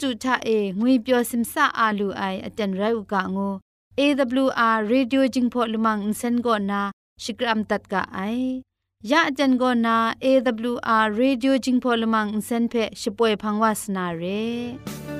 တုထအေငွေပျော်စင်ဆာအာလူအိုင်အတန်ရုတ်ကငို AWR Radio Jingpho Lumang Insen go na Shikram tat ka ai ya jan go na AWR Radio Jingpho Lumang Insen phe shipoe phangwa sna re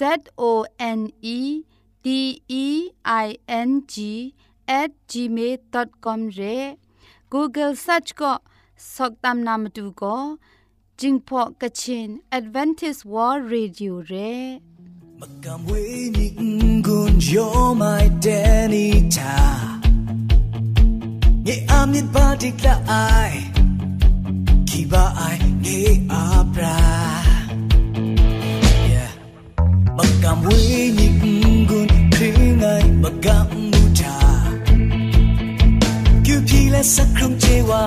Z O N E D E I N G at gmail.com ရဲ Google search ก็สกตามนามดูก็จิงพอกะชิน Advantage World Radio เรมกำเวนิกุนโยไม่เดนิ ทาเงอามิดบาดิกละไอคีบาไอเงอาปรา magam we ni ngun kringai magam muta kyu phi la sakrum chewa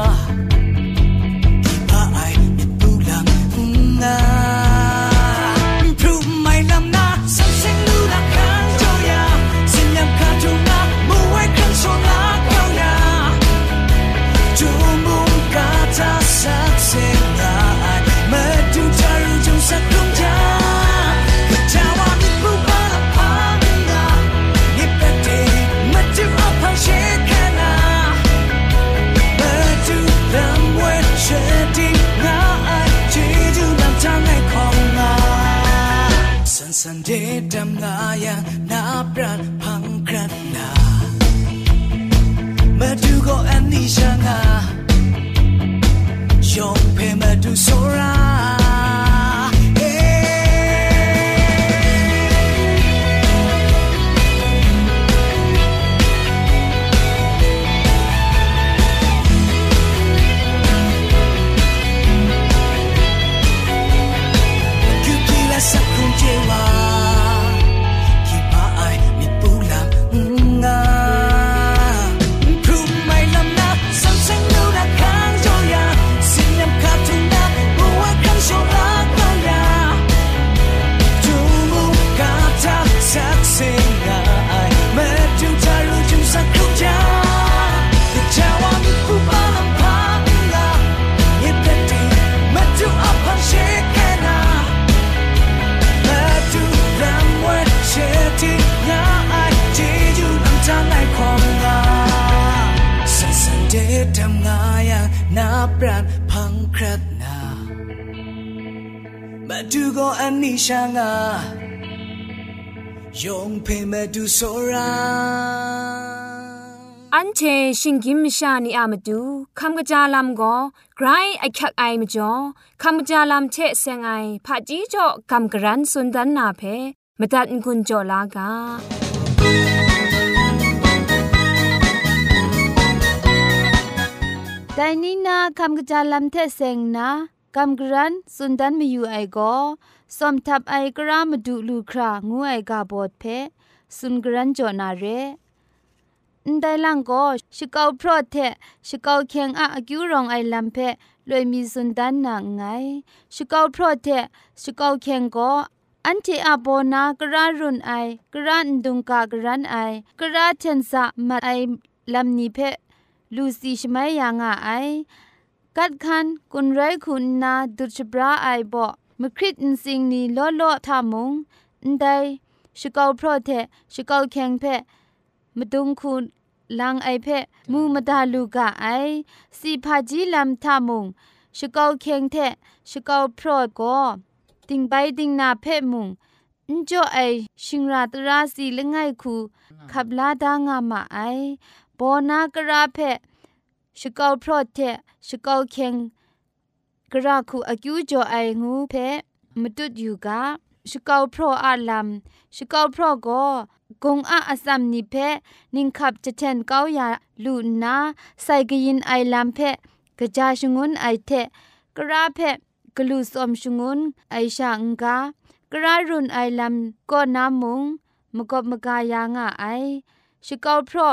Madu go ani sha nga yong pe madu sora อันเชชิงกิมชานีอามาดูคำกระจาลำก็ไกรไอคักไอมาจ่อคำกระจาลำเชเซงไอผาจีจ่อคำกระรันสุนดันนาเพมาตัดกุญจ่อลากาแต่นี่นาคำกระจายลำเทเซงนะ คำกรันสุนดันมีอยู่ไอก็สมทับไอกระมดูลูครางูไอกาบดเพสุนกรันจอนาเรอันใดลังก็ชิเกาพรอเทชิเกาเคียงอะกิวรองไอลำเพลอยมีสุนดันนางไงชิเกาพรอเทชิเกาเคียงก็อันที่อาโบนากระรุนไอกระนดุงกากระนไอกระเทนสะมาไอลำนี้เพลูซีชไมยางอไอ กัดคันกุนไรคุณนาดุจบราไอบ่มคริตอินสิงนีล้อล้อทามุงอันใดชะเกาพรอเทชะเกาแข็งเพมดุงคุณลังไอเพมูมดาลูกะไอสีพาจีลำทามุงชะเกาแข็งเทชะเกาพรอก็ติงไปติงนาเพมุงอันจ่อไอชิงราตราสีละไงคูขับลาดางามาไอบอนากระเพะ ชกาวพรอดเทชะเกาวเค็งกระคูอากิวจ่อไองูเพะมตุดอยู่กาชกาวพรออาลัมชกาวพรอก็กงอาอสัมนิเพะนิงขับจะเทนเกายาลูนาใส่กยินไอลัมเพะกะจาชงุนไอเทกระเพะกลูสอมชงุนไอชางกากระรุนไอลัมก็นามุงมกบมกายางาไอชกาวพรอ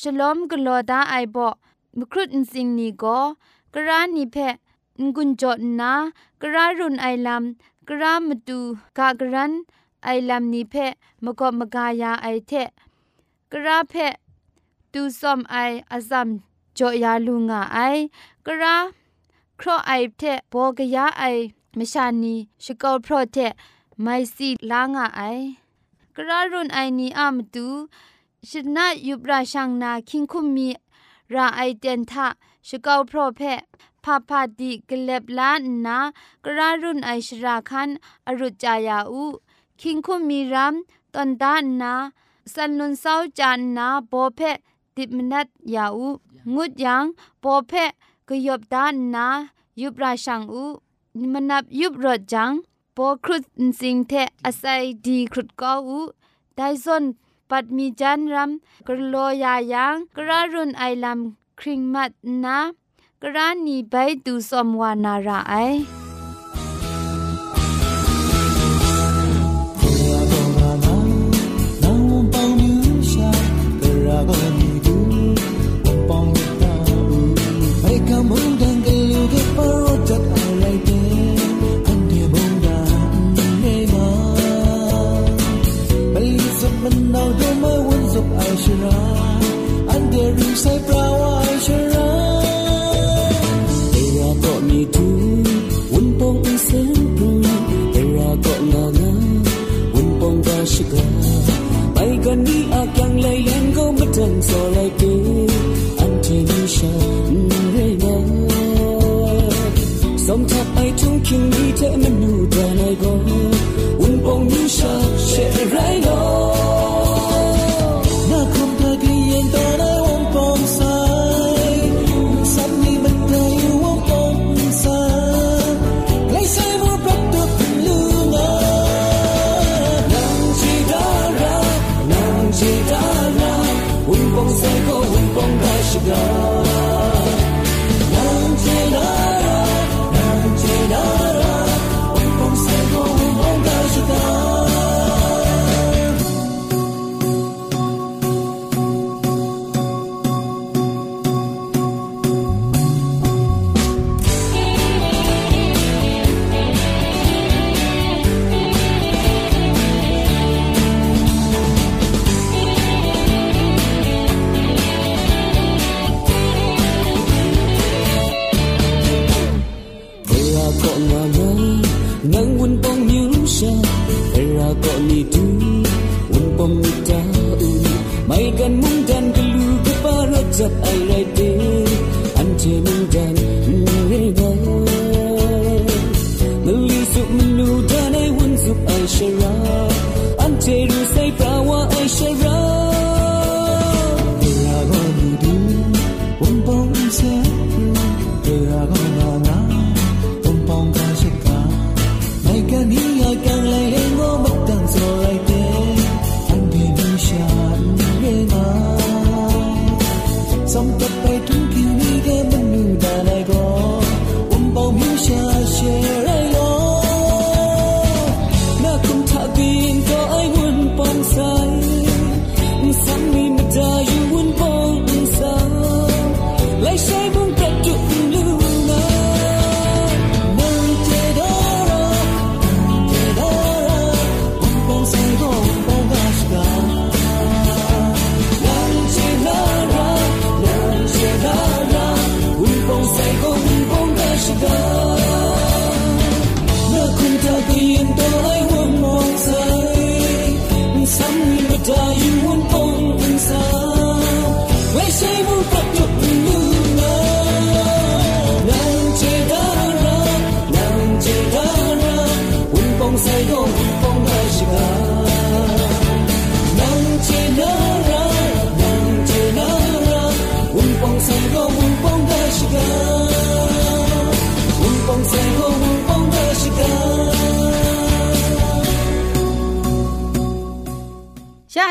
ฉลอมกลอดาไอบอก มครุดอินสิงนีก็กระรานิเพะงุนจดนากระรารุนไอลำกระรามตูกากรันไอลำนี้เพะมกบมกายาไอเทะกระราเพะตูซอมไออาซัมจอยาลุงาไอกระราครอไอเทะบอกยาไอมชานีชกอพรอเทะไมซีลางาไอกระรารุนไอนีอามตูชนะยุบราชังนาคิงคุมมี ราไอเดนทะชกาวพรเพพาพาดีกเล็บล้านนากระรุนไอชราคันอรุจายาอูคิงคุมมีรัมตอนดานนาสันนุนเศร้าจานนาโบเพติมนัดยาอูงุดยังโบเพกยบดานนายุบราชังอูมนับยุบรถจังปอครุดสิงเทอาศัยดีครุดก็อูไดซอน ปัดมีจันรัมกรโลยายังกระรุนไอลัมคริงมัดนากระนีใบดูสมวานาราไอ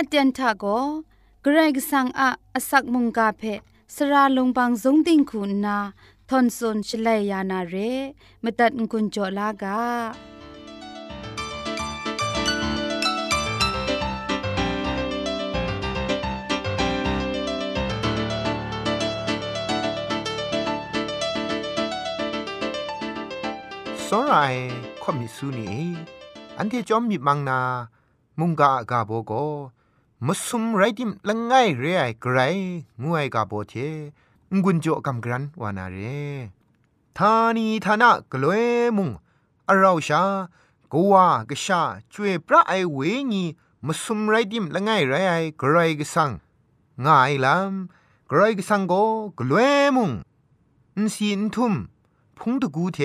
เตียนทาโกเกรกสังอาอสักมุงกาเพสราลงบางสงติงคุณนาทอนซุนชลยานาเรมตัดกุญจลากาซอรายคอมมิซูนีอันที่จอมมีมังนา มุงกาอากาโบโก มสุมไรดิมละไงเรไอไกรงูไอกาโบเทงุนโจกำกรันวานาเรทานีทานะกลวยมุงอาราวชากวกชาจวยพระไอเวญีมสุมไรดิมละไงเรไอกรกสังง่ายลำกรกสังโกกลวยมุงอินซีอินทุมพุงตะกูเท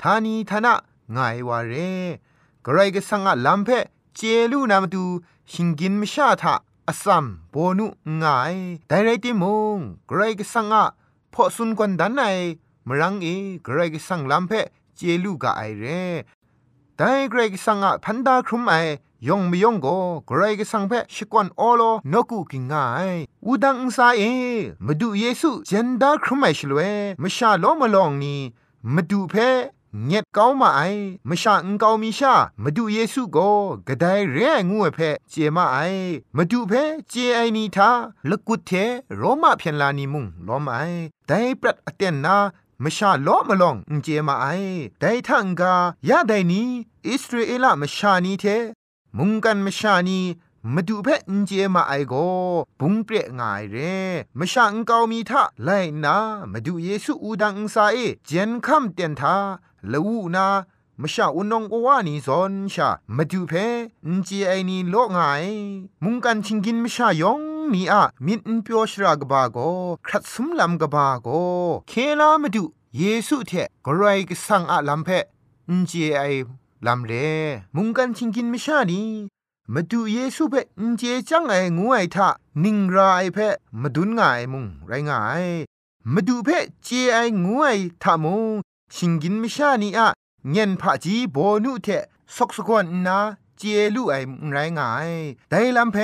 ทานีทานะง่ายวาเรกรกสังอะลัมเพ เจลูนามตูหิงกินมชาทะอสัมโบนุง่ายไดไรติมงกรกสังอะพอสุนกวนดันไนมรังเอกรกสังลัมเพเเจลูกาไอเรแต่เกรกสังอะพันดาครุมไอยองไม่ยองก็กรกสังเพชิกวนโอโลนกูกิงไงอูดังซาเอมาดูเยซูเจนดาครุมไอชลเวมชาโลมาลองนี่มาดูเพ เงียดเก้ามาไอมชาอุงเก้ามีชามาดูเยซูก็กระไดเรียงูเพเจมาไอมาดูเพเจไอนีทาลกุดเทโรมาเพียนลานีมุงล้อมไอแต่ปรัดอเตนนามชาล้อมาลองอุเจมาไอแต่ทังกายาไดนี้อิสราเอลมชานีเทมุงกันมชานีมาดูเพอุเจมาไอโกบุงเปรง่ายเรมชาอุงเกามีทะไลนามาดูเยซูอูดังอุซาเอเจนคัมเตียนทา ละวูนามชาอุนงกวานีซอนชามาดูเพอุเจไอนีโลง่ายมุงกันชิงกินมชายองนี่อะมินเปียวชรากบาโกครัดสุมลำกบาโกเคลามาดูเยซูเทกรายกสังอะลำเพอุเจไอลำเลมุงกันชิงกินมชานีมาดูเยซูเพ่อุเจจังไองูไอทะนิงรายเพมาดุนง่ายมุงไรง่ายมาดูเพเจไองูไอทะมุง ชิงกินมชานีอะเงียนผาจีโบนุเทสกสกวนนาเจลูไอไรง่ายแต่ลำเพ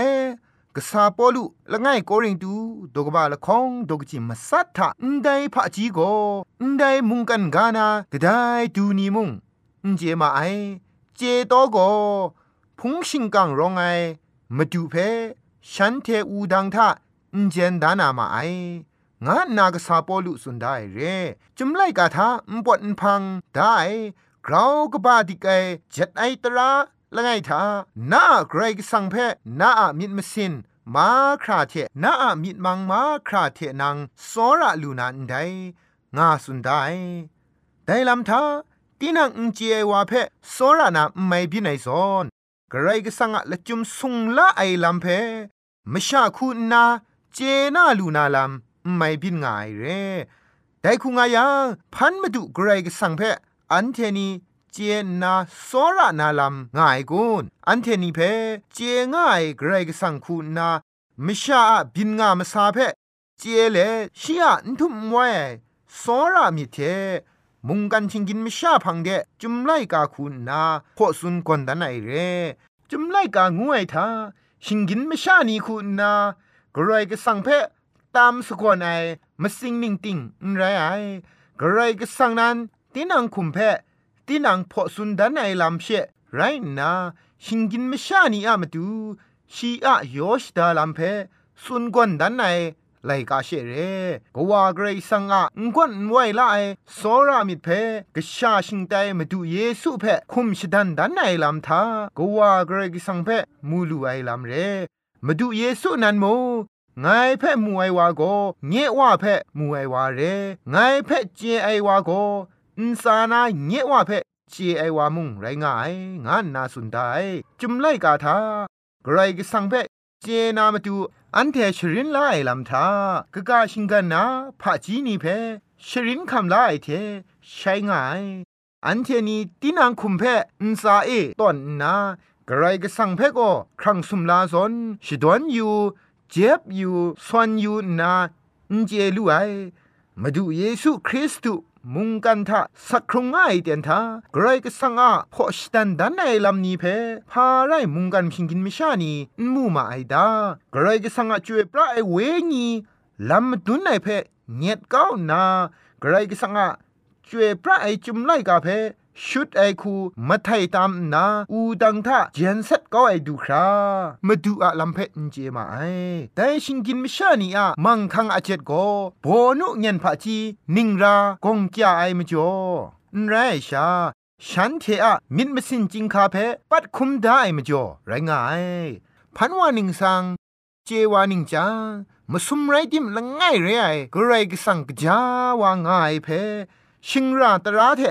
กษาปอลุละไงโกริงตูดกบาละคองดกจิมสัทธะอันไดผาจีโกอันไดมุงกันกานากะไดดูนีมุงอันเจมาไอเจโตโกพุงชิงกังรองไอมาดูเพฉันเทอูดังทะอันเจนดานามาไอ งานนากษาปอลุสุนได้เรจุมไลกาทาอุปนพังได้กราวกบาดิกไอเจ็ดไอตราละไงทานาเกรกสังเพนาอมิดมสินมาคราเทนาอมิดมังมาคราเทนังสอระลูนันไดงาสุนได้ได้ลำทาตีนังอุจเจวาเพสอระนาไม่บินไอซอนเกรกสังอะละจุมสุงละไอลำเพมชาคูนาเจนาลูนาลำ ไม่บินง่ายเรแต่คุงอายังพันมาดูเกรกสังเพอันเทนีเจนาโซระนาลำง่ายกุนอันเทนีเพเจง่ายเกรกสังคูนามิชาบินงามสาเพเจเลชียนทุมไว้โซระมิเทมุงกันชิงกินมิชาพังเดจุมไลกาคุณนาพอสุนกนดันไอเรจุมไลกางวยทาชิงกินมิชานีคุณนากรายกสังเพ ตามสกวนไอมาสิงนิ่งติงไรไอกรายกสังนั้นตีนังคุมเพตีนังพอสุนดันไอลำเชไรนาชิงกินมิชานีอามาดูชีอะโยชดาลำเพสุนกวนดันไอไลกาเชเรกว่าเกรซังอะงวนไวละไอโซรามิดเพกชาชิงไตมาดูเยซูเพคุมชดันดันไอลำทากว่าเกรกสังเพมูลูไอลำเรมาดูเยซูนันโม ไงเพ่มูไอวาโกเงว่าเพ่มูไอวาเรไงเพ่เจไอวาโกอินสานาเงว่าเพ่เจไอวามุงไรงายงานนาสุนไดจุมไลกาทาไกรกสังเพ่เจนามาดูอันเทชรินไลลำทากะกาชิงกันนาผาจีนีเพชรินคำลาไอเทใช้งาย อันเทนีตีนังคุมเพอินซาเอตอนนากะไรก็สั่งเพก็ครั้งสุมลาซอนชิดวนอยู่ เจ็บอยู่ซอนอยู่นาอินเจลูไอมาดูเยซูคริสต์มุงกันทะสักครุงง่ายเตียนทากรก็สังอาพอชตันดันในลำนี้เพพาไรมุงกันพิงกินมิชานีมูมาไอดากรก็สังอาจวยพระไอเวงีลำดุนในเพเงียดก้าวนากรก็สังอาจวยพระไอจุมไลกาเพ ชุดไอคูมาไทยตามนาอูดังทะเจนเซ็ตก็ไอดูครามาดูอะลำเพนเจมาไอแต่ชิงกินมิชานีอะมังคังอาเจ็ดก็โบนุเงียนผาจีนิงรากงจ้าไอมจ่อนไรชาฉันเทอะมิดมสินจิงคาเพปัดคุมได้มจ่อไรงายพันวานิงสังเจวานิงจางมาสุมไรดิมละง่ายเรไอกรไรก็สังกจาวางง่ายเพชิงราตราเท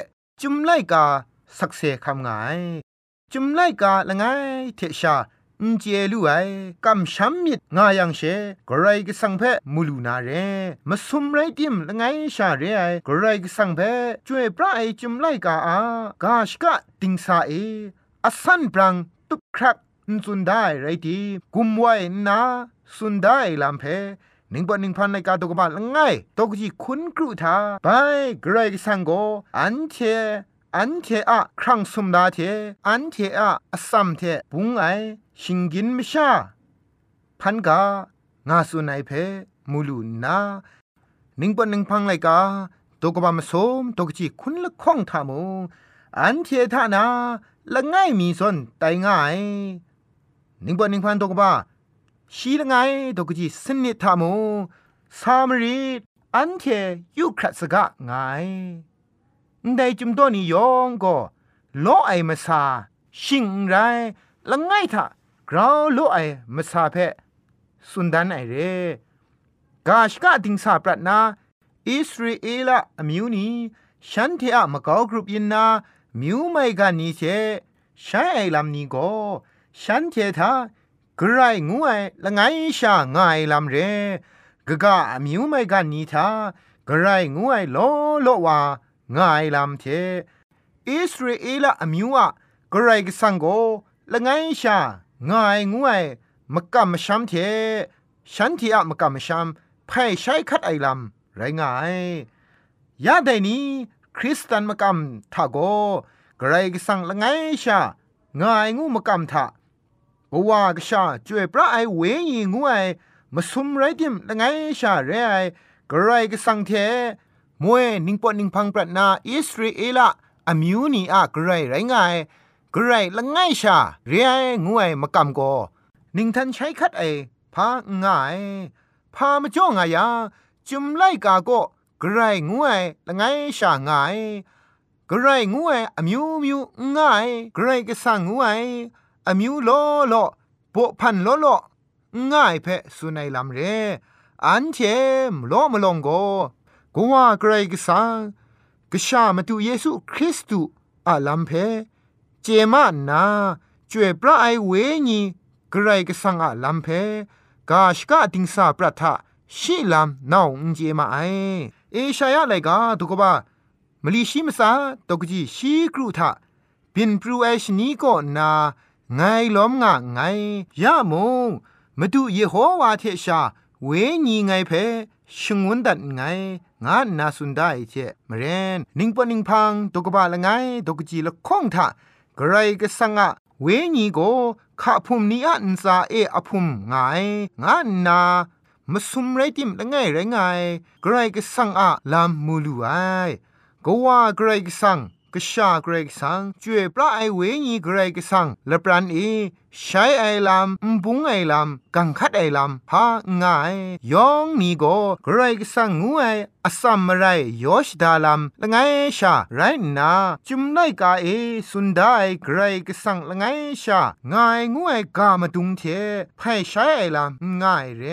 จุมไลกาสักเซคำไงจุมไลกาละไงเทชาอินเจลูไอกำช้ำมิดงายังเชกรายกสังเพมูลูนาเรมาสุมไรติมละไงชาเรไอกรายกสังเพช่วยพระไอจุมไลกาอากาชกะติงสาเออสันปรังตุกครักนสุนได้ไรทีกุมไว้นาสุนได้ลำเพ หนึ่งปอนหนึ่งพันในกาตกบาลง่ายตกจีคุณกรุธาไปเกรกสังโกอันเชอันเทอะครั้งสมดาเทอันเทอะอสัมเทบุงไอชิงกินมชาพันกางาสุนัยเพมูลูนานิงปอนิงพังไลกาตกบามสมตกจีคุณละข้องทามูอันเททานาละง่ายมีสนไตง่ายนิงปอนิงพันตกบา ชีละไงตกจีสนิทามูสามรีอันเทยุครัสกะไงได้จุมตัวนี้ยองก็โลไอมาซาชิงไรละง่ายทากราวโลไอมาซาเพสุนดันไอเรกาชกะติงสาปรัตนาอิสราเอลอมิวนีฉันเทอะมะกอกรุปยินนามิวไม่กันนี้เชฉันไอลำนี้ก็ฉันเททา กรายงูไอละไงชาง่ายลำเรกะกะมิวไม่กันนีทากรายงูไอโลโลว่าง่ายลำเทอิสราเอลอมิวอะกรายกสังโกละไงชาง่ายงูไอมะกะมะชัมเทฉันที่อะมะกะมะชัมไพ่ใช้คัดไอลำไรง่ายยาได้นี้คริสตันมะกำทาโกกระไรก็สั่งละไงชาง่ายงูมะกำทา บว่ากชาจวยพระไอเวยีงูไอมาซุมไรดิมละไงชาเรไอกระไรก็สังเทมวยนิงปอนิงพังปรนาอิสราเอลอะมิวนีอะกระไรไรง่ายกระไรละไงชาเรไองูไอมะกำโกนิงทันใช้คัดไอพาง่ายพามาจ้องอายาจุมไลกาโกกระไรงวยละไงชาง่ายกระไรงวยอามิวมิวง่ายกระไรก็สังงวยอ มิวโลโลปะพันโลโลง่ายเพสุนัยลำเรอันเทมโลมลงโกกัวกระไรก็สังกชามาตุเยซูคริสต์อาลัมเพเจมานาจวยพระไอเวญีกระไรก็สังอาลัมเพกาชกะติงสาปรัทะชิลามนาวอุนเจมาไอเอชายะไลกาตุกบามลีชิมซาตกจีชีกรุทะบินปรูเอชนีโกนา ไงล้อมงะไงยะมงมาดูเยโฮวาเทชา เวญีไงเพชงวนดัดไงงานาสุนได้เจมเรนนิงปนิงพังตกบาละไงตกจีละข้องทะกรก็สังะเวญีโกข้าพุมนี้อันซาเออพุมไงงานามาสุมไรติมละไงไรไงไกรก็สังอะลามมูลูไอก็ว่าไกรก็สัง ก็ชาเกรกสังจวยปลาไอเวญีเกรกสังละปรันเอใช้ไอลำมบุงไอลำกังคัดไอลำพาง่ายยองนี่ก็เกรกสังงูไออสัมมไรยอชดาลำละไงชาไรนาจุมไนกาเอสุนได้เกรกสังละไงชาง่ายงูไอกามาดุงเทไพใช้ไอลำง่ายเร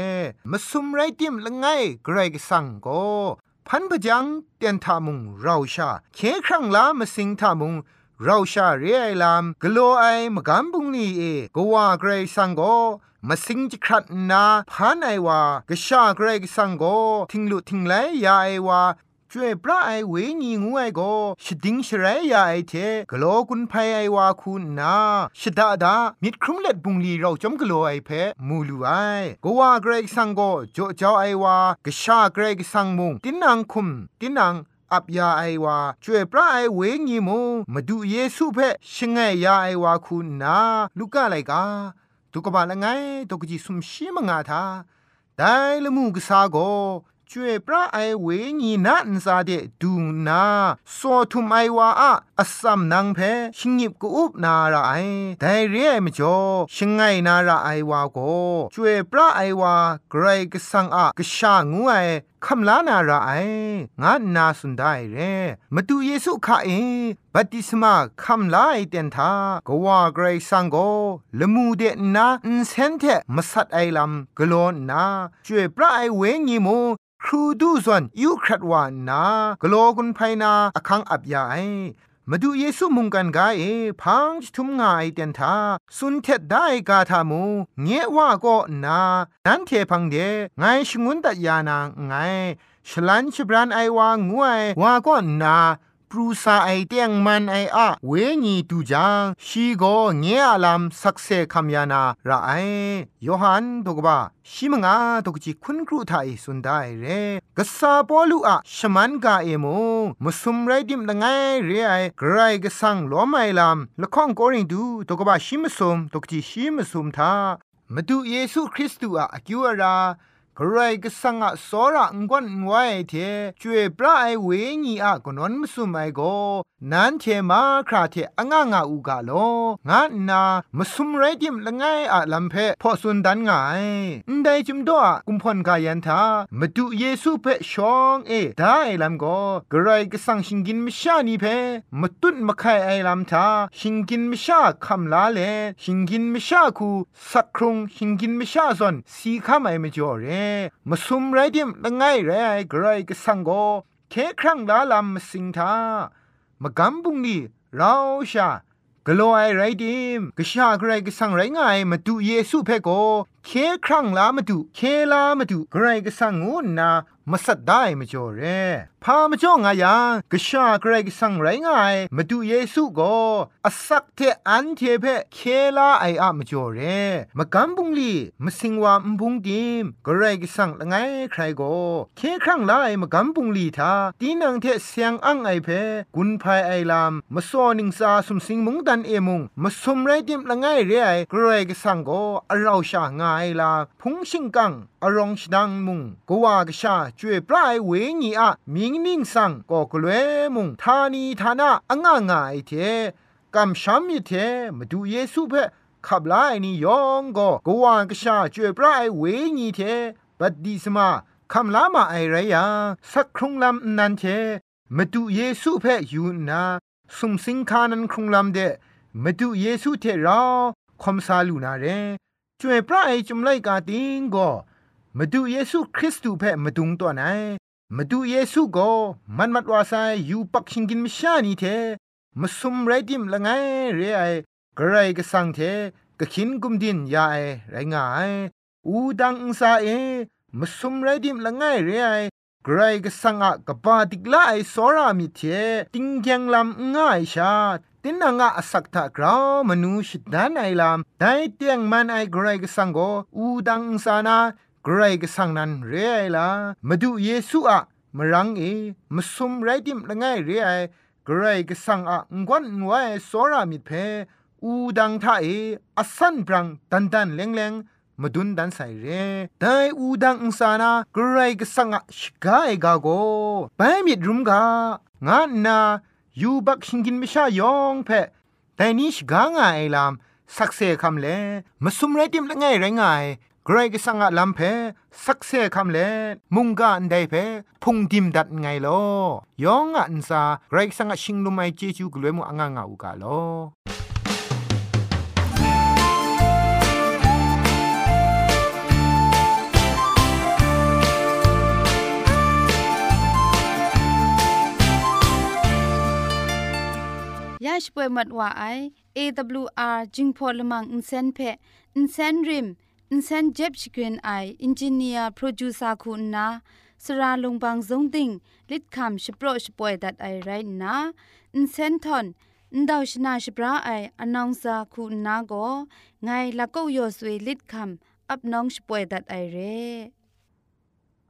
มาสุมไรติมละไงเกรกสังก็ พันพจังเตียนทามุงเราชาเคครั้งลามาสิงทามุงเราชาเรียลามกโลไอมกำบุงนี่เอกว่าเกรสังโกมาสิงจิครัดนาพานไอวากชาเกรกสังโกทิงลุทิงไลยาไอวา ช่วยพระไอเวญีงูไอโกชดิงชรายาไอเทกโลกุนไพไอวาคุณนาชดาดามิดครุมเล็ดบุงลีเราจอมกโลไอเพมูลูไอก็ว่าเกรกสังโกโจเจ้าไอวากชาเกรกสังมุงตินังคุมตินังอับยาไอวาช่วยพระไอเวญีมูมาดูเยซูเพชงไงยาไอวาคุณนาลูกอะไรกาตุกบาละไงตุกจิสุมชีมงาทาได้ละมูกสาโก ช่วยพระไอเวงีนะอันซาเดดูนาโซทุมไอวาอะอัสสัมนังเพชิงิบกูอุบนาระไอไดเรียมจ่อชงไงนาระไอวาโกช่วยพระไอวาไกรกสังอะกชางูไอคำลานาราไองานาสุนได้เรมาดูเยซูข้าเอบัติสมาคำลาไอเตนทากว่าเกรซังโกละมูเดนาอินเซนเทมาสัดไอลำกลอนนาช่วยพระไอเวงีโมครูดูส่วนยูครัดวานนากโลกุนไพนาอคังอับยาไอ มาดูเยซูมุงกันกาเอพังทุมงาไอเตียนทาสุนเทดได้กาทามูเงว่าก็นา นั้นเทพังเดไงชงุนตัดยานางไงฉลันฉบรันไอวางงวยว่าก็นา ปรูซาไอเตียงมันไออะเวญีตูจางชีโกเงียอลามสักเซคัมยานาระไอยอหันตกบะชิมงาตกจิคุณครูไทยสุนได้เรกษาปอลูอะชมันกาเอโมมุสุมไรดิมละไงเรไอกรายกสังล้อไมลามละข้องโกริงดูตกบะชิมสุมตกจิชิมสุมทามาดูเยซูคริสต์อะอกิวรา ใครก็สังอะสอระงวนงวยเทช่วยปลาไอเวญีอะกนนมสุไมโกนั้นเทมาคราเทองางงาอูกาโลงานนามสุมไรดิมละไงอะลัมเพพอสุนดันไงนได้จุมดอกุมพลกายันทามาดูเยซูเพชองเอได้ลัมโกใครก็สังชิงกินมชานีเพมาตุนมาไข่ไอลัมทาชิงกินมชาคำลาเลชิงกินมชาคูสักครุงชิงกินมชาซอนสีคำไอมจ่อเรมาซุมไรเดียมละไงไรไกรก็สังโกเคครั้งลาลำมสิงทามากำบุงนี่เราชากลัวไอไรดิมกชาไกรก็สังไรไงมาดูเยซูเพโกเคครั้งลามาดูเคลามาดูไกรก็สังงูนามาสัดได้มาจ่อเร พามาจ่องายังกชาไกรก็สังไรไงมาดูเยซูโกอสักเทอันเทเพเคลาไออะมาจ่อเรมากำบุงลีมาสิงวามบุงดิมไกรก็สังละไงใครโกเคครั้งลาไอมากำบุงลีทาตีนังเทเสียงอังไอเพกุนภายไอลามมาซอนิงซาสุมสิงมุงดันเอมุงมาสมไรดิมละไงเรไอกรก็สังโกอเราชางายลาพุงชิงกังอรองชดังมุงกว่ากชาจวยปลายเวญีอะมิงนิ่งสังก็กลัวมุงทานีทานะอ่างงายเทกำช้ำมิเทมาดูเยซูเพขับลายนี่ยองก็กว่ากชาจวยปลายเวญีเทบัดดีสมาคำลามาไอไรยาสักครุงลำนันเทมาดูเยซูเพยูนาสุมสิงคานันครุงลำเดมาดูเยซูเทราคมซาลูนาเรจวยพระไอจุมไลกาติงก็มาดูเยซูคริสต์เพ่มาดุงตัวไหน มาดูเยซูก็มันมัดวาไซยูปักชิงกินมิชานีเทมาซุมไรดิมละไงเรไอกระไรก็สังเทก็ขินกุมดินยาไอไรงายอูดังอุซาเอมาซุมไรดิมละไงเรไอกระไรก็สังอะกบาติกลาไอสอรามิเทติงยังลำง่ายชาตินางะสักทากราวมนูชิดานไอลามไดเตียงมันไอกรกสังโกอูดังสานา กรกสังนันเรไอลามาดูเยซูอะมรังเอมสุมไรดิมละไงเรไอกรกสังอะงวนงวยสรามิเพอูดังทาเออสันปรังตันตันเลงเลงมาดุนดันใส่เรแต่อูดังอุสานากรกสังอะชกาเอกาโกไปมิดรุมกางานนายูบักชิงกินไม่ชายองเพแต่นี้ชกางไอลามสักเซคำเลมาสุมไรติมละไงไรไง ใครก็สังอะลำเพสักเซคำเลมุงกาอันใดเพพุงดิมดัดไงลอยองอันซาใครสังอะชิงลุไมเจจูกลวยมุอ่างงาอุกาโลยาชป่วยมัดว่าไอ AWR จิงพอลมังอินเซนเพอินเซนริมินเซนเจ็บชิคกินไออินจิเนียร์โปรดิวซาคุณนาสระลงบางสงติงลิดคำชิโปรชป่วยดัดไอไรนะอินเซนทอนอินดาวชนาชิปราไออนองซาคุณนาโกไงละก็ยอสวยลิดคำอับน้องชป่วยดัดไอเร่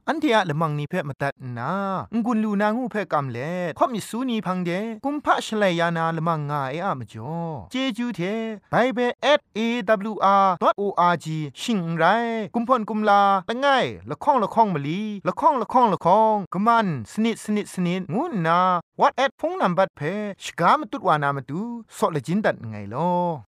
อันเทียละมังนิเพ่มาตัดนางุนลูนางูเพ่กำเล่ข่อมิสูนีพังเดกุมพะชเลยานาละมังงาเออะมจ่อเจจูเทไปเบสเอวอาร์ดอทโออาร์จิชิงไรกุมพ่นกุมลาละไงละข้องละข้องมะลีละข้องละข้องละข้องกะมันสนิดสนิดสนิดงูนาวอทแอทพงนัมบัดเพชกามตุดวานามตุซอเลจินดัดไงลอ